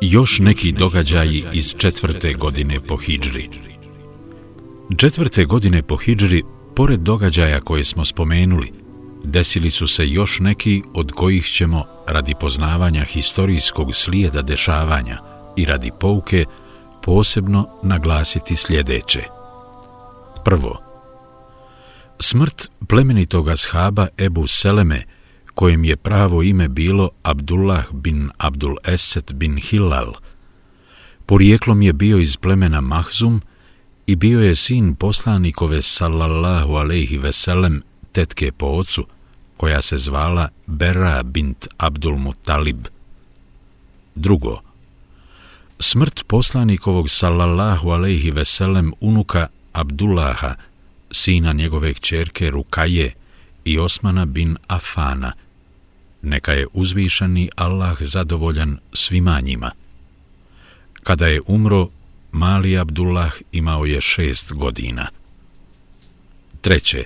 Još neki događaji iz četvrte godine po Hidžri. Četvrte godine po Hidžri, pored događaja koje smo spomenuli, desili su se još neki od kojih ćemo, radi poznavanja historijskog slijeda dešavanja i radi pouke, posebno naglasiti sljedeće. Prvo, smrt plemenitog ashaba Ebu Seleme, kojem je pravo ime bilo Abdullah bin Abdul Esed bin Hilal. Porijeklom je bio iz plemena Mahzum i bio je sin poslanikove sallallahu alaihi veselem tetke po ocu, koja se zvala Bera bint Abdul Mutalib. Drugo, smrt poslanikovog sallallahu alaihi veselem unuka Abdullaha, sina njegove kćerke Rukaje i Osmana bin Afana, neka je uzvišeni Allah zadovoljan svima njima. Kada je umro, mali Abdullah imao je šest godina. Treće,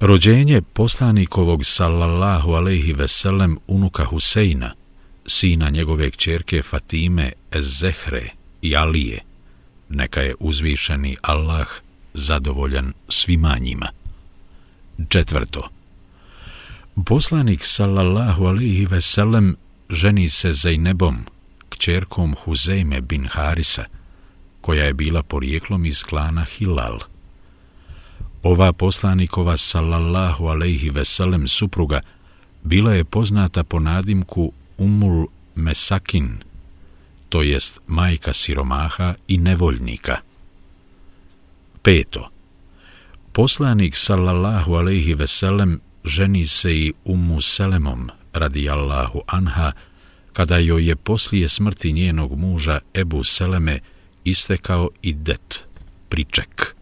rođenje poslanikovog sallallahu alaihi veselem unuka Huseina, sina njegove kćerke Fatime Ez-Zehre i Alije, neka je uzvišeni Allah zadovoljan svima njima. Četvrto, Poslanik sallallahu alaihi ve sellem ženi se Zajnebom, kćerkom Huzejme bin Harisa, koja je bila porijeklom iz klana Hilal. Ova poslanikova sallallahu alaihi ve sellem supruga bila je poznata po nadimku Umul Mesakin, to jest majka siromaha i nevoljnika. Peto. Poslanik sallallahu alaihi ve sellem ženi se i Umu Selemom, radi Allahu Anha, kada joj je poslije smrti njenog muža Ebu Seleme istekao i det, priček.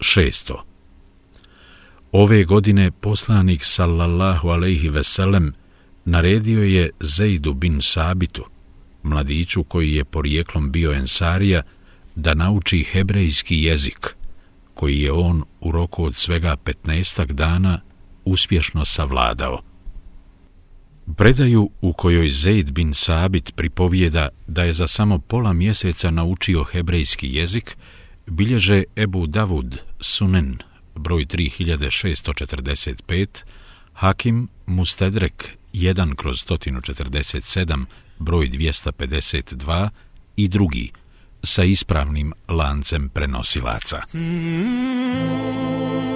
Šesto. Ove godine poslanik sallallahu alaihi veselem naredio je Zejdu bin Sabitu, mladiću koji je porijeklom bio ensarija, da nauči hebrejski jezik, koji je on u roku od svega 15 dana uspješno savladao. Predaju u kojoj Zaid bin Sabit pripovijeda da je za samo pola mjeseca naučio hebrejski jezik, bilježe Ebu Davud Sunen, broj 3645, Hakim Mustedrek 1 kroz 147, broj 252 i drugi, sa ispravnim lancem prenosilaca. Mm -hmm.